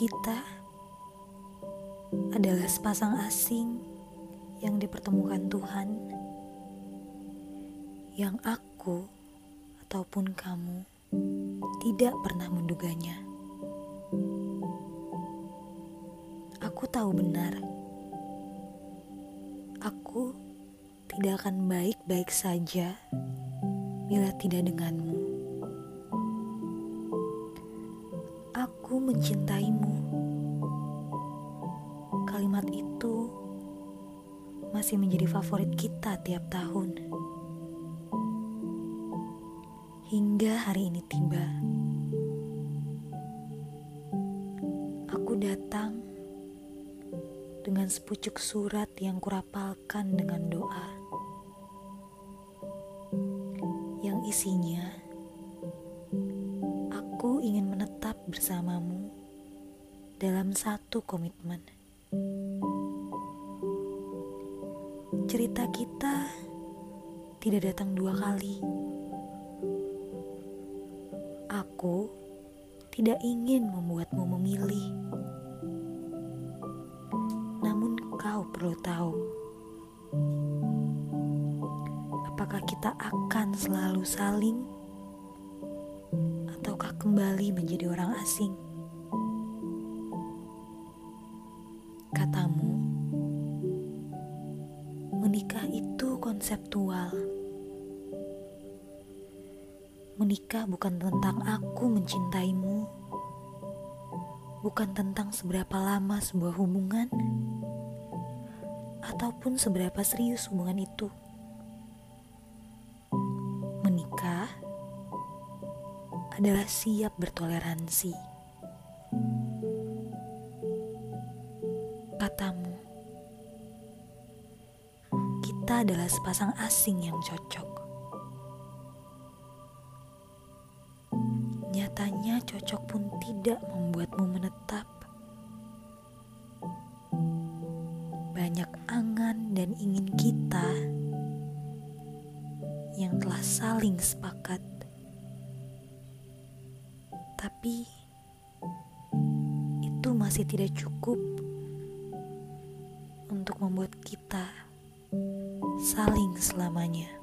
Kita adalah sepasang asing yang dipertemukan Tuhan, yang aku ataupun kamu tidak pernah menduganya. Aku tahu benar, aku tidak akan baik-baik saja bila tidak denganmu. Aku mencintaimu. Kalimat itu masih menjadi favorit kita tiap tahun. Hingga hari ini tiba. Aku datang dengan sepucuk surat yang kurapalkan dengan doa. Yang isinya, aku ingin bersamamu dalam satu komitmen. Cerita kita tidak datang dua kali. Aku tidak ingin membuatmu memilih. Namun kau perlu tahu. Apakah kita akan selalu saling ataukah kembali menjadi orang asing? Katamu, menikah itu konseptual. Menikah bukan tentang aku mencintaimu, bukan tentang seberapa lama sebuah hubungan, ataupun seberapa serius hubungan itu. Adalah siap bertoleransi. Katamu, kita adalah sepasang asing yang cocok. Nyatanya cocok pun tidak membuatmu menetap. Banyak angan dan ingin kita yang telah saling sepakat. Tapi itu masih tidak cukup untuk membuat kita saling selamanya.